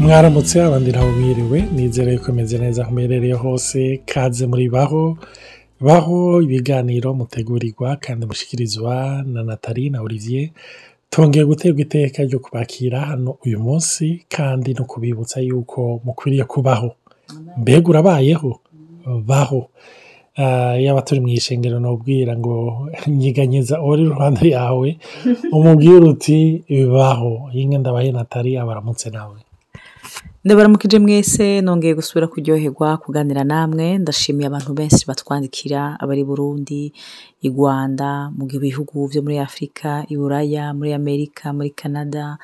mwaramutse abandi nabo mwiriwe nizere ko imeze neza aho uherereye hose kaze muri baho. Baho ibiganiro mutegurirwa kandi mushyikirizwa na natali na olivier. Tongeye guterwa iteka ryo kubakira hano uyu munsi kandi no kubibutsa yuko mukwiriye kubaho. Mbega urabayeho? Baho. Yaba turi mu ishengero nubwira ngo nyiganyeza uri iruhande yawe umubwira uti baho. Yinga ndabaye natali abaramutse nawe. Ndabaramukije mwese nongeye gusubira kuryoherwa kuganira namwe? Ndashimiye abantu benshi batwandikira abari burundi i rwanda mu bihugu byo muri afurika i buraya muri amerika muri canada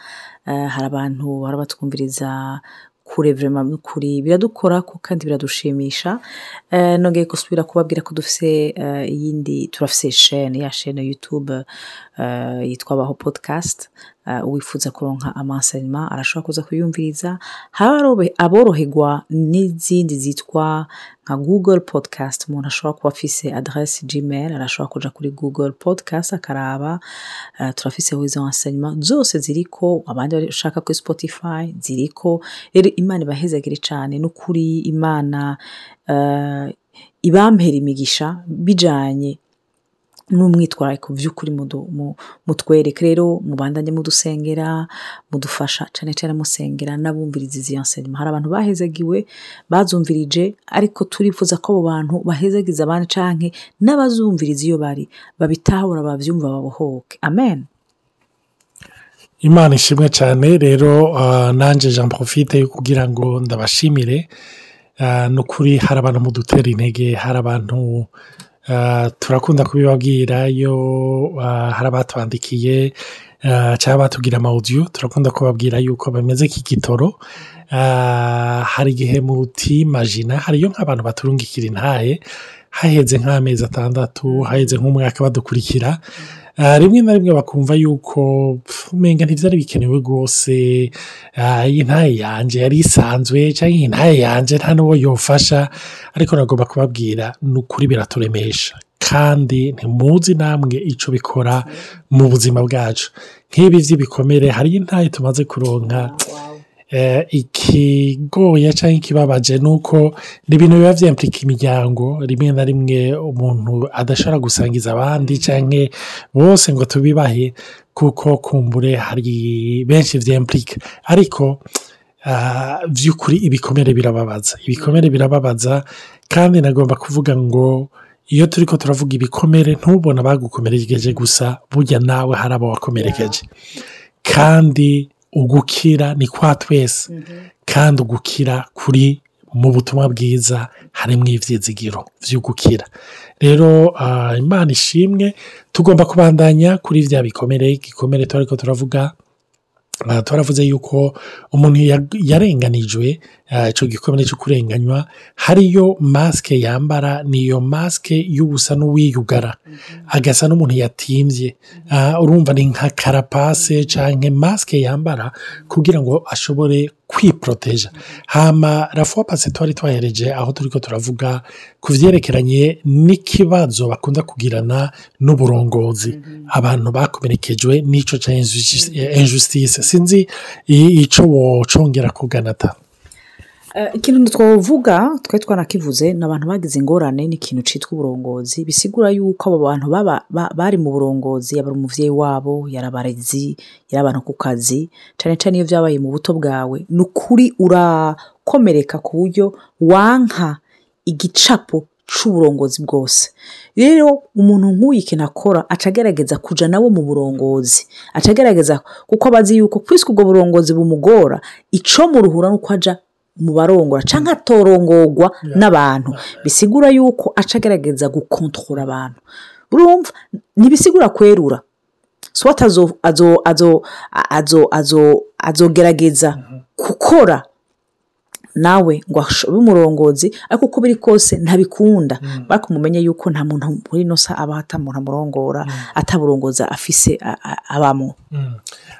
hari abantu bahora batwumviriza kure vrema kuri biradukora kandi biradushimisha. Nongeye gusubira kubabwira ko dufise iyindi turafise shene ya shene youtube yitwa baho podcast uwifuza kuronka amansayinima arashobora kuza kuyumviriza. Hari aboroherwa n'izindi zitwa nka google podcast. Umuntu ashobora kuba afise adresse gmail arashobora kuja kuri google podcast akaraba turafiseho izo nsayinima zose ziriko abandi bashaka kuri spotify ziriko. Rero imana ibahezagire cyane n'ukuri imana ibampera imigisha bijanye n'umwitwarariko by'ukuri mutwereke rero mubandanye mudusengera mudufasha cyane cyane musengera n'abumviriza izi nsengero hari abantu bahezagiwe bazumvirije ariko turifuza ko abo bantu bahezagiza abandi canke n'abazumviriza iyo bari babitahura babyumva babohoke. Amen. Imana ishimwe cyane rero nanjye jean profite kugira ngo ndabashimire. Ni ukuri hari abantu mudutera intege hari abantu turakunda kubibabwira iyo hari abatwandikiye cyangwa batubwira amawudiyo turakunda kubabwira yuko bameze nk'igitoro. Hari igihe mutimajina hariyo nk'abantu baturungikira intaye haheze nk'amezi atandatu haheze nk'umwaka badukurikira. Rimwe na rimwe bakumva yuko umenga ntibyari bikenewe rwose. Iyi ntaye yanjye yari isanzwe cyangwa iyi ntaye yanjye nta n'uwo yofasha. Ariko nagomba kubabwira ni ukuri biraturemesha kandi ntimuzi namwe icyo bikora mu buzima bwacu. Nk'ibi by'ibikomere hariyo intaye tumaze kuronka. Ikigoye cyangwa ikibabaje ni uko ni ibintu biba byempurika imiryango rimwe na rimwe umuntu adashobora gusangiza abandi cyangwa bose ngo tubibahe kuko kumbure hari benshi byempurika ariko by'ukuri ibikomere birababaza. Ibikomere birababaza kandi nagomba kuvuga ngo iyo turi ko turavuga ibikomere ntubone abagukomerekeje gusa burya nawe hari abo wakomerekeje. Kandi ugukira ni kwa twese. Kandi ugukira kuri mu butumwa bwiza harimo ibyizigiro byo gukira rero imana ishimwe tugomba kubandanya kuri bya bikomere igikomere turi turavuga turavuze yuko umuntu yarenganijwe icyo gikomere cyo kurenganywa hariyo masike yambara niyo masike y'ubusa n'uwiyugara agasa n'umuntu yatimbye urumva ni nka karapase cyangwa masike yambara kugira ngo ashobore kwiporoteja hama rafuwa pase twari twahereje aho turi ko turavuga ku byerekeranye n'ikibazo bakunda kugirana n'uburongozi abantu bakomerekejwe n'icyo cya injusitise sinzi icyo wocongera kuganata ikintu twavuga twari twanakivuze ni abantu bagize ingorane n'ikintu cyitwa uburongozi bisigura yuko abo bantu bari mu burongozi yaba ari umubyeyi wabo yari abarezi yari abantu ku kazi cyane cyane iyo byabaye mu buto bwawe ni ukuri urakomereka ku buryo wanka igicapo c'uburongozi bwose. Rero umuntu nk'uyu ikintu akora aca agerageza kuja nawe mu burongozi. Aca agerageza kuko aba azi yuko kwiswe ubwo burongozi bumugora ico muruhura nuko aja mu barongora cyangwa atorongorwa n'abantu bisigura yuko aca agerageza gukontorora abantu. Urumva? Ntibisigura kwerura. Swata azogerageza gukora nawe ngo abe umurongozi ariko uko biri kose ntabikunda. Ariko mumenye yuko nta muntu muri ino sa aba atamuntu amurongora ataburongoza afise abamo.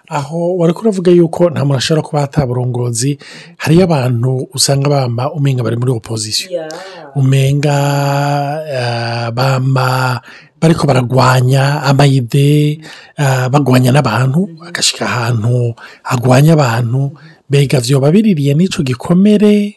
Aho wari kuravuga yuko nta muntu ashobora kuba ataburongozi hariyo abantu usanga bamba umenga bari muri opozisiyo umenga eh, bama bariko baragwanya amayide eh, bagwanya n'abantu agashika ahantu agwanya abantu. Mbega vyoba biririye n'ico gikomere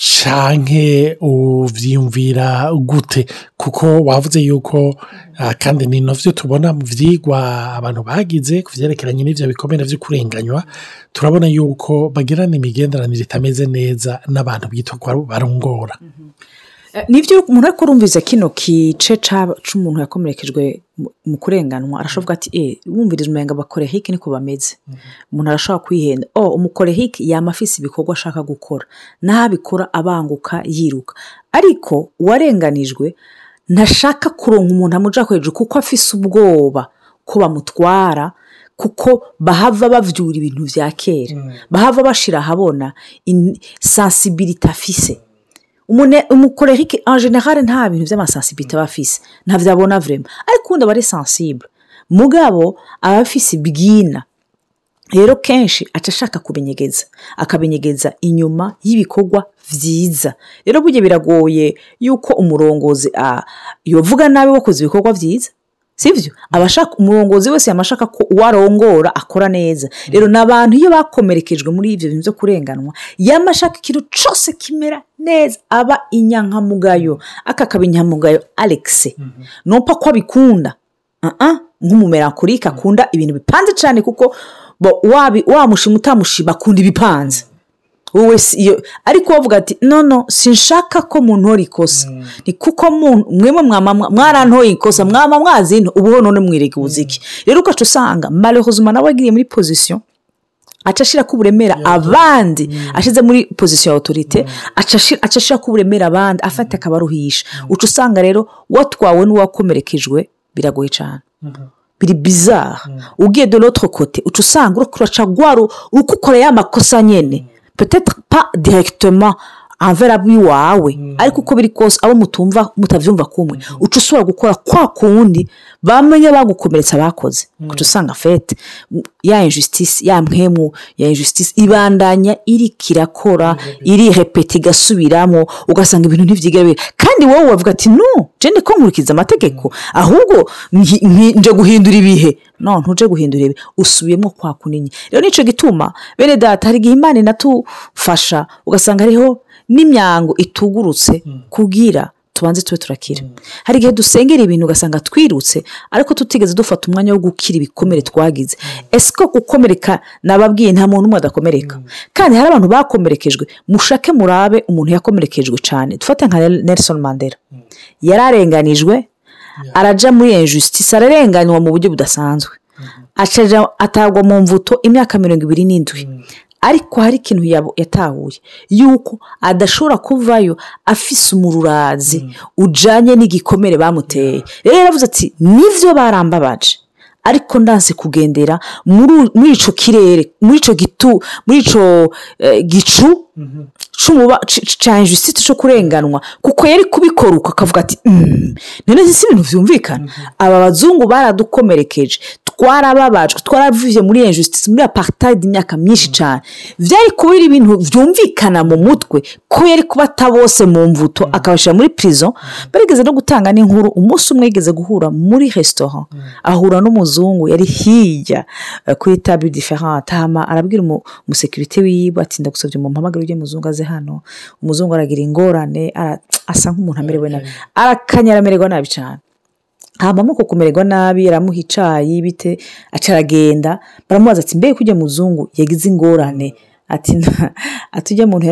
canke uvyiyumvira gute? Kuko wavuze yuko ah, kandi ni navyo tubona mu vyigwa abantu bagize ku vyerekeranye n'ivyo bikomere vyo kurenganywa turabona yuko bagirana imigenderanire itameze neza n'abantu bwitwa ko barongora Eh, nivyo umuntu urumviza kino kice c'umuntu yakomerekejwe mu- kurenganwa arashoboka ati e wumviriza umenga abakorehike niko bameze? Umuntu arashobora kwihenda o umukorehike yama afise ibikorwa ashaka gukora. Naho abikora abanguka yiruka. Ariko uwarenganijwe ntashaka kuronka umuntu amuja hejuru kuko afise ubwoba ko bamutwara kuko bahava bavyura ibintu vya kera. Bahava bashira ahabona sensibilité afise. Umukorerike en general nta bintu by'amasensibilité aba afise ntabyo abona vrema ariko ubundi aba ari sensible. Mugabo aba afise ibwina rero kenshi aca ashaka kubinyegeza. Akabinyegeza inyuma y'ibikorwa vyiza. Rero burya biragoye yuko umurongozi yovuga nabi wakoze ibikorwa vyiza sivyo? Abashaka umurongozi wese yama ashaka ko uwo arongora akora neza. Rero n'abantu iyo bakomerekejwe muri ivyo bintu vyo kurenganwa yama ashaka ikintu cose kimera neza aba inyankamugayo. Aka kaba inyankamugayo alex nopa ko abikunda. Nk'umumerankorike akunda ibintu bipanze cyane kuko wamushima utamushima akunda ibipanze. Wowe si iyo ariko wavuga ati nono sinshaka ko muntora ikosa. Ni kuko mwemwe mwarantoye ikosa mwama mwazinto ubuho none mwirega ubuziki. Rero ugaca usanga malheureusement nawe agiye muri position aca ashira ko uburemera abandi. Ashize muri position ya autorite aca ashi- aca ashira ko uburemera abandi afata akabaruhisha. Uca usanga rero watwawe n'uwakomerekejwe biragoye cyane biri bizarre. Ugiye de l'autre côté uca usanga uraca rwaro uriko ukora ya makosa nyene. Peut-être pas directement envers abiwawe ariko uko biri kose abo mutumva mutavyumva kumwe. Uca usubira gukora kwa kundi bamenye bagukomeretsa bakoze uca usanga fete. Ya injustice ya mpemu ya injustice ibandanya irakora irihepeta igasubiramo ugasanga ibintu ntivyigera bira kandi wowe wavuga ati no je ndiko nkurikiza amategeko. Ahubwo nje guhindura ibihe. No ntuje guhindura ibihe. Usubiyemo kwa kunini rero nico gituma bene data hari igihe imana inatufasha ugasanga hariho n'imyango itugurutse kugira tubanze tube turakira. Hari igihe dusengera ibintu ugasanga twirutse ariko tutigeze dufata umwanya wo gukira ibikomere twagize. Ese ko gukomereka nababwiye nta muntu umwe adakomereka kandi hari abantu bakomerekejwe. Mushake murabe umuntu yakomerekejwe cyane. Dufate nka nelson mandela. Yararenganijwe araja muri injustice ararenganywa mu buryo budasanzwe. Atagwa mu mvuto imyaka mirongo ibiri n'indwi. Ariko hari ikintu yatahuye. Yuko adashobora kuvayo afise umururazi ujanye n'igikomere bamuteye. Rero yaravuze ati nivyo barambabaje. Ariko ndanse kugendera muri ico kirere muri ico gitu muri ico eh, gicu c'umuba- c- c- ca injustice co kurenganwa. Kuko yari kubikora uko akavuga ati "Mm, none si ibintu vyumvikana. Aba bazungu baradukomerekeje twarababajwe twaravuye muri injustice muri apartheid imyaka myinshi cyane vyari kuba ari ibintu vyumvikana mu mutwe ko yari kubata bose mu mvuto akabashyira muri prison. Barigeze no gutanga n'inkuru umunsi umwe yigeze guhura muri restaurant. Ahura n'umuzungu yari hirya eh, kuri table différente. Hama arabwira umu- umusekirite wiwe ati ndagusabye mumpamagare ujye muzungu aze hano umuzungu aragira ingorane asa nk'umuntu amerewe nabi. Arakanya aramererwa nabi cyane hama ko kumererwa nabi aramuha icayi bite aca aragenda baramubaza ati mbega ujya muzungu yagize ingorane? Ati "Na- ati ujya muntu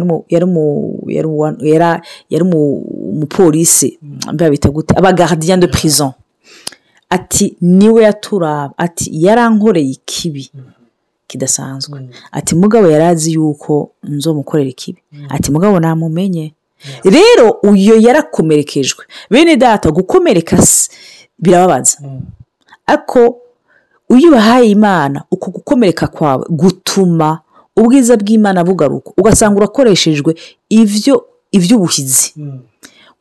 yari umupolisi mbega bita gute? Aba gardien de prison. Ati ni we yaturaba. Ati yarankoreye ikibi. Kidasanzwe. Ati mugabo yari azi yuko nzomukorera ikibi. Ati mugabo namumenye. Rero uyo yarakomerekejwe. Bene data gukomereka si- birababaza. Ariko iyo ubahaye imana uko gukomereka kwawe gutuma ubwiza bw'imana bugaruka. Ugasanga urakoreshejwe ibyo iby'ubuhizi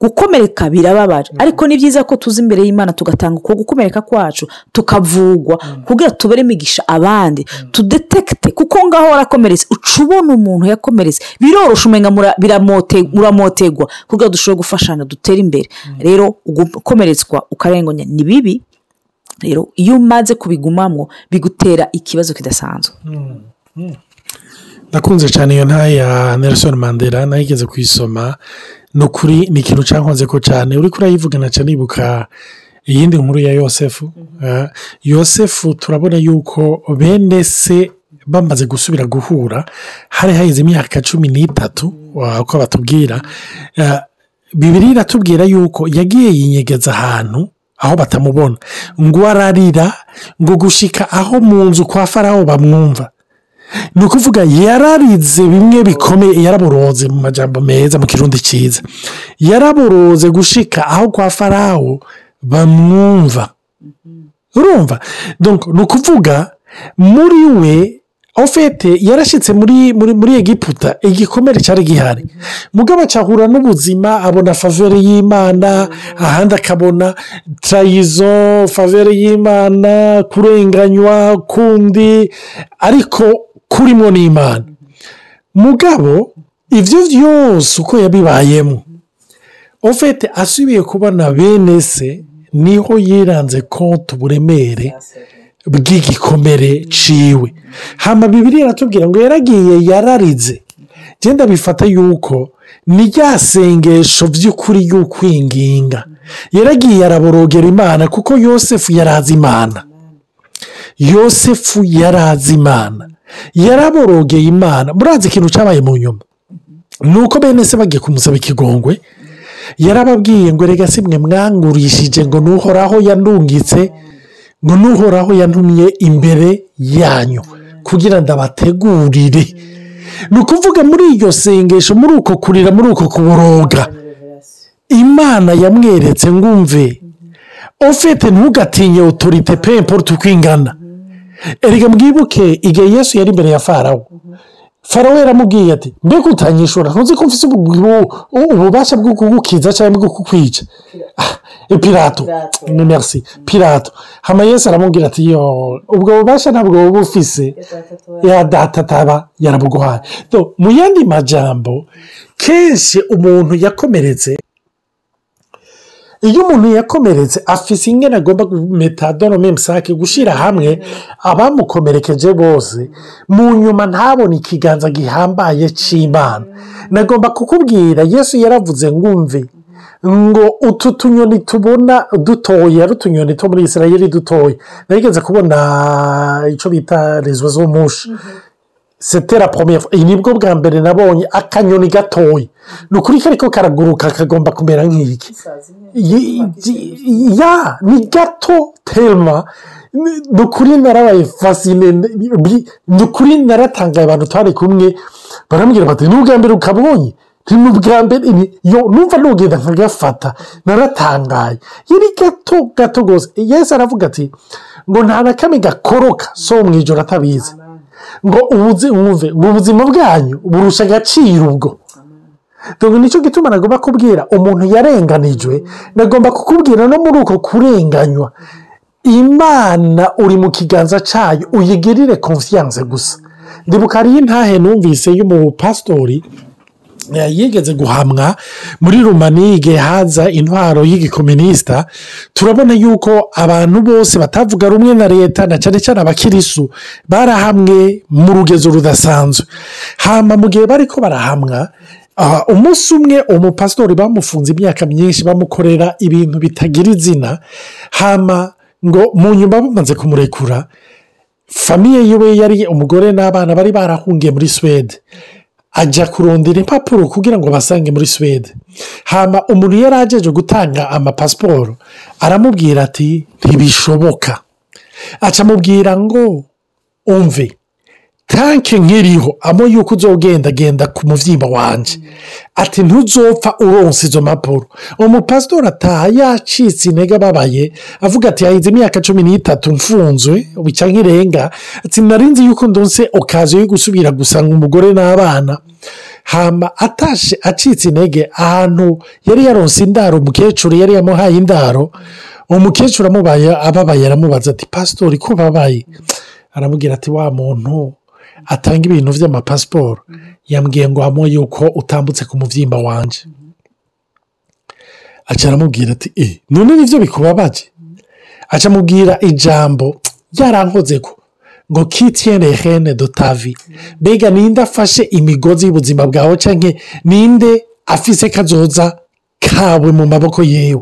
gukomereka birababaje. Ariko ni byiza ko tuzi imbere y'imana tugatanga uko gukomereka kwacu tukavugwa kugira tubere imigisha abandi. Tudetekite kuko ngaho warakomeretse uca ubona umuntu yakomeretse. Biroroshye umenya muramotegwa kugira dushobore gufashanya dutere imbere. Rero gukomeretswa ukarenganya ni bibi. Rero iyo umaze kubigumamo bigutera ikibazo kidasanzwe. Nakunze cyane iyo nta ya nelson mandela na yo igeze kuyisoma. Ni ukuri ni ikintu cyankoze ko cyane. Uri kurayivugana cyane nibuka iyindi nkuru ya yosefu. Yosefu turabona yuko bene se bamaze gusubira guhura hari haheze imyaka cumi n'itatu uko batubwira. Bibiri iratubwira yuko yagiye yinyegeza ahantu aho batamubona. Ngo ararira ngo gushika aho mu nzu kwa faraho bamwumva. Ni ukuvuga yararize bimwe bikomeye yaraboroze mu majambo meza mu kirundi cyiza yaraboroze gushika aho kwa faraho bamwumva. Urumva? Ni ukuvuga muri we ofete yarashyitse muri muri muri egiputa igikomere cyari gihari. Mugabo acahura n'ubuzima abona favere y'imana ahandi akabona tarayizo favere y'imana kurenganywa kundi. Ariko kurimo n'imana. Mugabo ibyo byose uko yabibayemo ofete asubiye kubona bene se ni ho yiranze konti uburemere bw'igikomere ciwe. Hano bibiri iratubwira ngo yaragiye yararize. Genda bifata yuko ni rya sengesho by'ukuri y'ukwinginga. Yaragiye araborogera imana kuko yosefu yarazi imana. Yosefu yarazi imana. Yaraborogeye imana. Murazi ikintu cyabaye mu nyuma. Ni uko bene se bagiye kumusaba ikigongwe. Yarababwiye ngo rega si mwe mwangurishije ngo nuhoraho yandungitse ngo nuhoraho yantumye imbere yanyu kugira ngo abategurire ni ukuvuga muri iryo sengesho muri uko kurira muri uko kuboroga imana yamweretse ngumve ufite ntugatinye otorite pe mporutu uko ingana. Erega mwibuke igihe yesu yari imbere ya farawo farawo yaramubwiye ati mbega utanyishura ntuzi ko mfite ububasha bwo kugukiza cyangwa bwo kukwica. Pirato ni merci. Pirato hano yesu aramubwira ati yo ubwo bubasha ntabwo buba bufise. Ya data ataba yarabuguhaye. Mu yandi majambo kenshi umuntu yakomeretse iyo umuntu yakomeretse afise ingene agomba metadoro memusake gushyira hamwe abamukomerekeje bose. Mu nyuma ntabone ikiganza gihambaye cy'imana nagomba kukubwira yesu yaravuze ngumve ngo utu tunyoni tubona dutoya ari utunyoni two muri israel dutoya. Nageze kubona icyo bita rezo z'umushi setera pomero iyi ni bwo bwa mbere nabonye akanyoni gatoya ni ukuri kariko karaguruka kagomba kumera nk'iki? Ya ni gato tema ni ukuri narabaye fasine ni ukuri naratangaye abantu twari kumwe. Barambwira bati ni ubwa mbere ukabonye? Ni ubwa mbere. Numva nugenda nkagafata. Naratangaye. Yari gato gato rwose. Yesi aravuga ati ngo nta na kamwe gakoroka. So mu ijoro atabizi. Ngo mwumve ngo ubuzima bwanyu burusha agaciro ubwo. Dore ni cyo gituma nagomba kubwira umuntu yarenganijwe nagomba kukubwira no muri uko kurenganywa. Imana uri mu kiganza cyayo uyigirire konfiyanse gusa. Ndibuka hariyo intahe numvise y'umupasitori yigeze guhamwa muri rumanige haza intwaro y'igikominisita turabona yuko abantu bose batavuga rumwe na leta na cyane cyane abakirisu barahamwe mu rugezo rudasanzwe. Hamba mu gihe bari ko barahamwa umunsi umwe umupasitori bamufunze imyaka myinshi bamukorera ibintu bitagira izina. Hama ngo mu nyuma bamaze kumurekura famiye yiwe yari umugore n'abana bari barahungiye muri suwede. Ajya kurondera impapuro kugira ngo basange muri suwede. Hamba umuntu yari agejeje gutanga amapasiporo aramubwira ati ntibishoboka. Acamubwira ngo umve tanke nkiriho amo yuko uzogenda genda ku muvyimba wanje. Ati ntuzopfa uronse izo mpapuro. Umupasitori ataha yacitse intege ababaye avuga ati hahize imyaka cumi n'itatu mfunzwe bica nk'irenga. Ati narinzi yuko ndonse okaziyo yo gusubira gusanga umugore n'abana. Hama atashe acitse intege ahantu yari yaronse indaro umukecuru yari yamuhaye indaro umukecuru amubaye ababaye aramubaza ati pasitori ko babaye? Aramubwira ati wa muntu atanga ibintu by'amapasiporo. Yambwiye ngo hamo yuko utambutse ku mubyimba wanje. Aca aramubwira ati e none ni byo bikubabaje? Aca amubwira ijambo yarankoze ko ngo kitiyene hene dotavi. Mbega ninde afashe imigozi y'ubuzima bwawe cyangwa ninde afise kazoza kawe mu maboko yewe?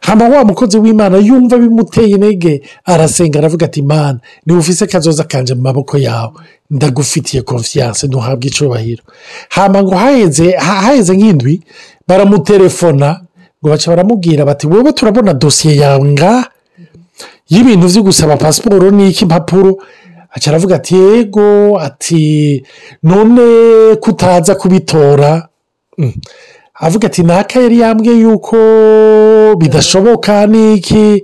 Hano wa mukozi w'imana yumva bimuteye intege arasenga aravuga ati imana niba ufise kazoza kanje mu maboko yawe. Ndagufitiye konfiyanse ntuhabwe icubahiro. Hama ngo haheze nk'indwi baramutelefona ngo baca baramubwira bati wowe turabona dosiye yawe ngaha? Y'ibintu byo gusaba pasiporo n'iki impapuro? Aca aravuga ati yego ati none kutaza kubitora. Mm. avuga ati naka yari yambwiye yuko bidashoboka n'iki?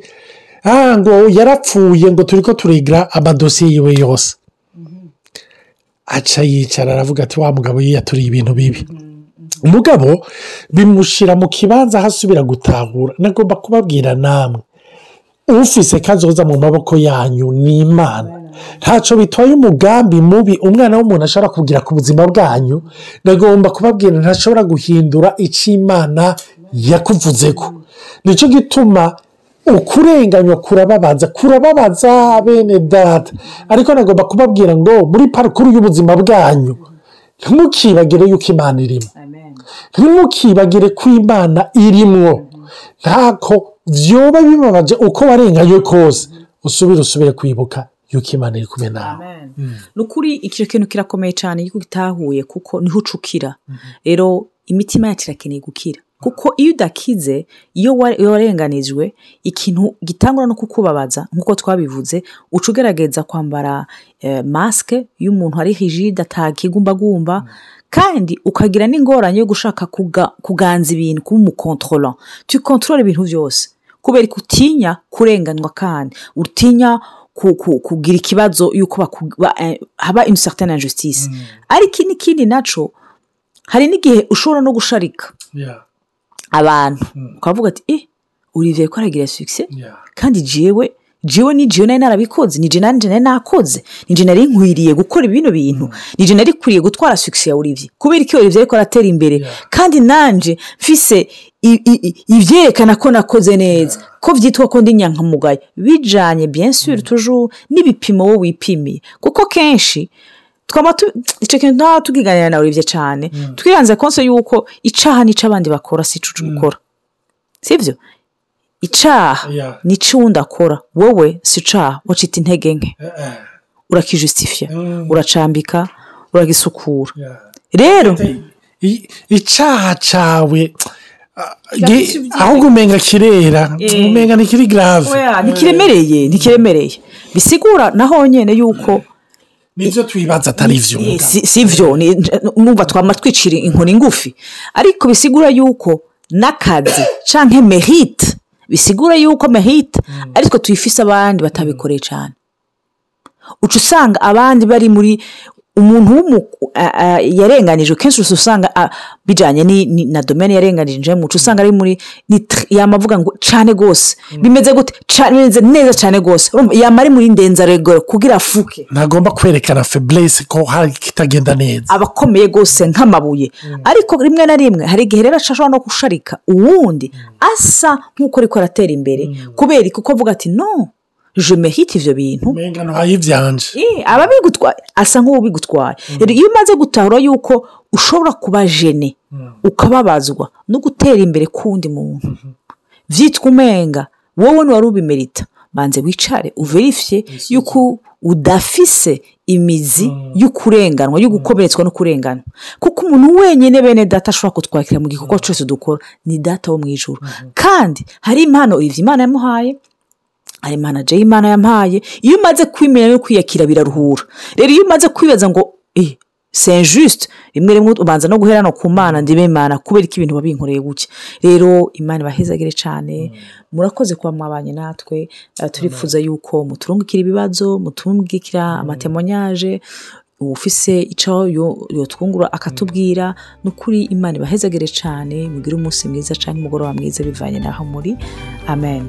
Ah ngo yarapfuye ngo turi ko turigira amadosiye yiwe yose. Aca yicara aravuga ati wa mugabo yiyaturiye ibintu bibi. Umugabo bimushyira mu kibanza aho asubira gutahura. Nagomba kubabwira namwe. Ufise kazoza mu maboko yanyu ni imana. Ntacyo bitwaye umugambi mubi umwana w'umuntu ashobora kugira ku buzima bwanyu. Nagomba kubabwira ntashobora guhindura icyo imana yakuvuze ko ni cyo gituma ukurenganywa kurababaza kurababaza bene data. Ariko nagomba kubabwira ngo muri parukuru y'ubuzima bwanyu ntimukibagire yuko imana irimo. Ntimukibagire ko imana irimwo. Ntako byoba bibabaje uko warenganye kose usubire usubire kwibuka yuko imana iri kumwe nawe. Ni ukuri icyo kintu kirakomeye cyane yuko utahuye kuko ni ho ucukira. Rero imitima yacu irakeneye gukira. Kuko iyo udakize iyo warenganijwe ikintu gitangwa no kukubabaza nk'uko twabivuze uca ugerageza kwambara masike iyo umuntu ari hijide atakigumbagumba kandi ukagira n'ingorane yo gushaka kuganza ibintu kuba umukontorora tukontorora ibintu byose. Kubera utinya kurenganywa kandi. Utinya kugira ikibazo y'uko haba imisatana na justice ariko n'ikindi na cyo hari n'igihe ushobora no gusharika. Abantu. Ukavuga ati eh uriviye ko aragira sukise kandi jiwe jiwe ni jiwe nari narabikoze ni jiwe nari nakoze ni jiwe nari nkwiriye gukora bino bintu ni jiwe nari kwiriye gutwara sukise ya urivye kubera ko urivye ariko aratera imbere. Kandi nanje mfise ibyerekana ko nakoze neza ko byitwa ko ndi nyankamugayo. Bijyanye byensuri tujuru n'ibipimo wowe wipimiye kuko kenshi twaba icyo kintu ntabwo tukiganira nawe urebye cyane twiranze konse yuko icaha n'icyo abandi bakora si icyo ukora si byo icaha n'icyo uwundi akora. Wowe si icaha wacita intege nke. Urakijusitifiya uracambika uragisukura rero icaha cyawe ahubwo umenga kirera. Umenga ntikiri garave ntikiremereye ntikiremereye bisigura naho nyine yuko ni byo twibaza atari byo si byo numva twaba twicira inkoni ngufi. Ariko bisigura yuko n'akazi cyangwa merite bisigura yuko merite ariko tuyifise abandi batabikoreye cyane uca usanga abandi bari muri umuntu yarenganijwe kenshi usanga bijyanye na domene yarenganijemo uca usanga ari muri yamavuga ngo cyane rwose. Bimeze gute? Bimeze neza cyane rwose. Yaba ari muri ndenzarego kugira afuke. Ntagomba kwerekana feburese ko hari kitagenda neza. Aba akomeye rwose nk'amabuye. Ariko rimwe na rimwe hari igihe rero ashobora no gusharika uwundi asa nk'uko ariko aratera imbere. Kubera kuko avuga ati no jomehite ibyo bintu. Aba bigutwaye asa nk'uwubigutwaye iyo umaze gutahura yuko ushobora kuba jene ukababazwa no gutera imbere k'undi muntu. Byitwa umenga. Wowe ntiwari ubimerita. Banze wicare uverifiye yuko udafise imizi y'ukurenganwa yo gukomeretswa no kurenganwa. Kuko umuntu wenyine bene data ashobora kutwakira mu gikorwa cyose dukora ni data wo mu ijoro kandi hari impano ibyo imana yamuhaye aya manaje y'imana yampaye. Iyo umaze kwimenya no kwiyakira biraruhura. Rero iyo umaze kwibaza ngo eh c'est injuste? Rimwe rimwe ubanza no guhera no ku mana ndibe imana kubera ko ibintu babinkoreye gutya. Rero imana ibahezagire cyane. Murakoze kuba mwabanye natwe. Eh, turifuza yuko muturungikira ibibazo muturungikira amatemonyaje ufise icyo yo- yotwungura akatubwira. Ni ukuri imana ibahezagire cyane. Mugire umunsi mwiza cyangwa umugoroba mwiza bivanye n'aho muri. Amen.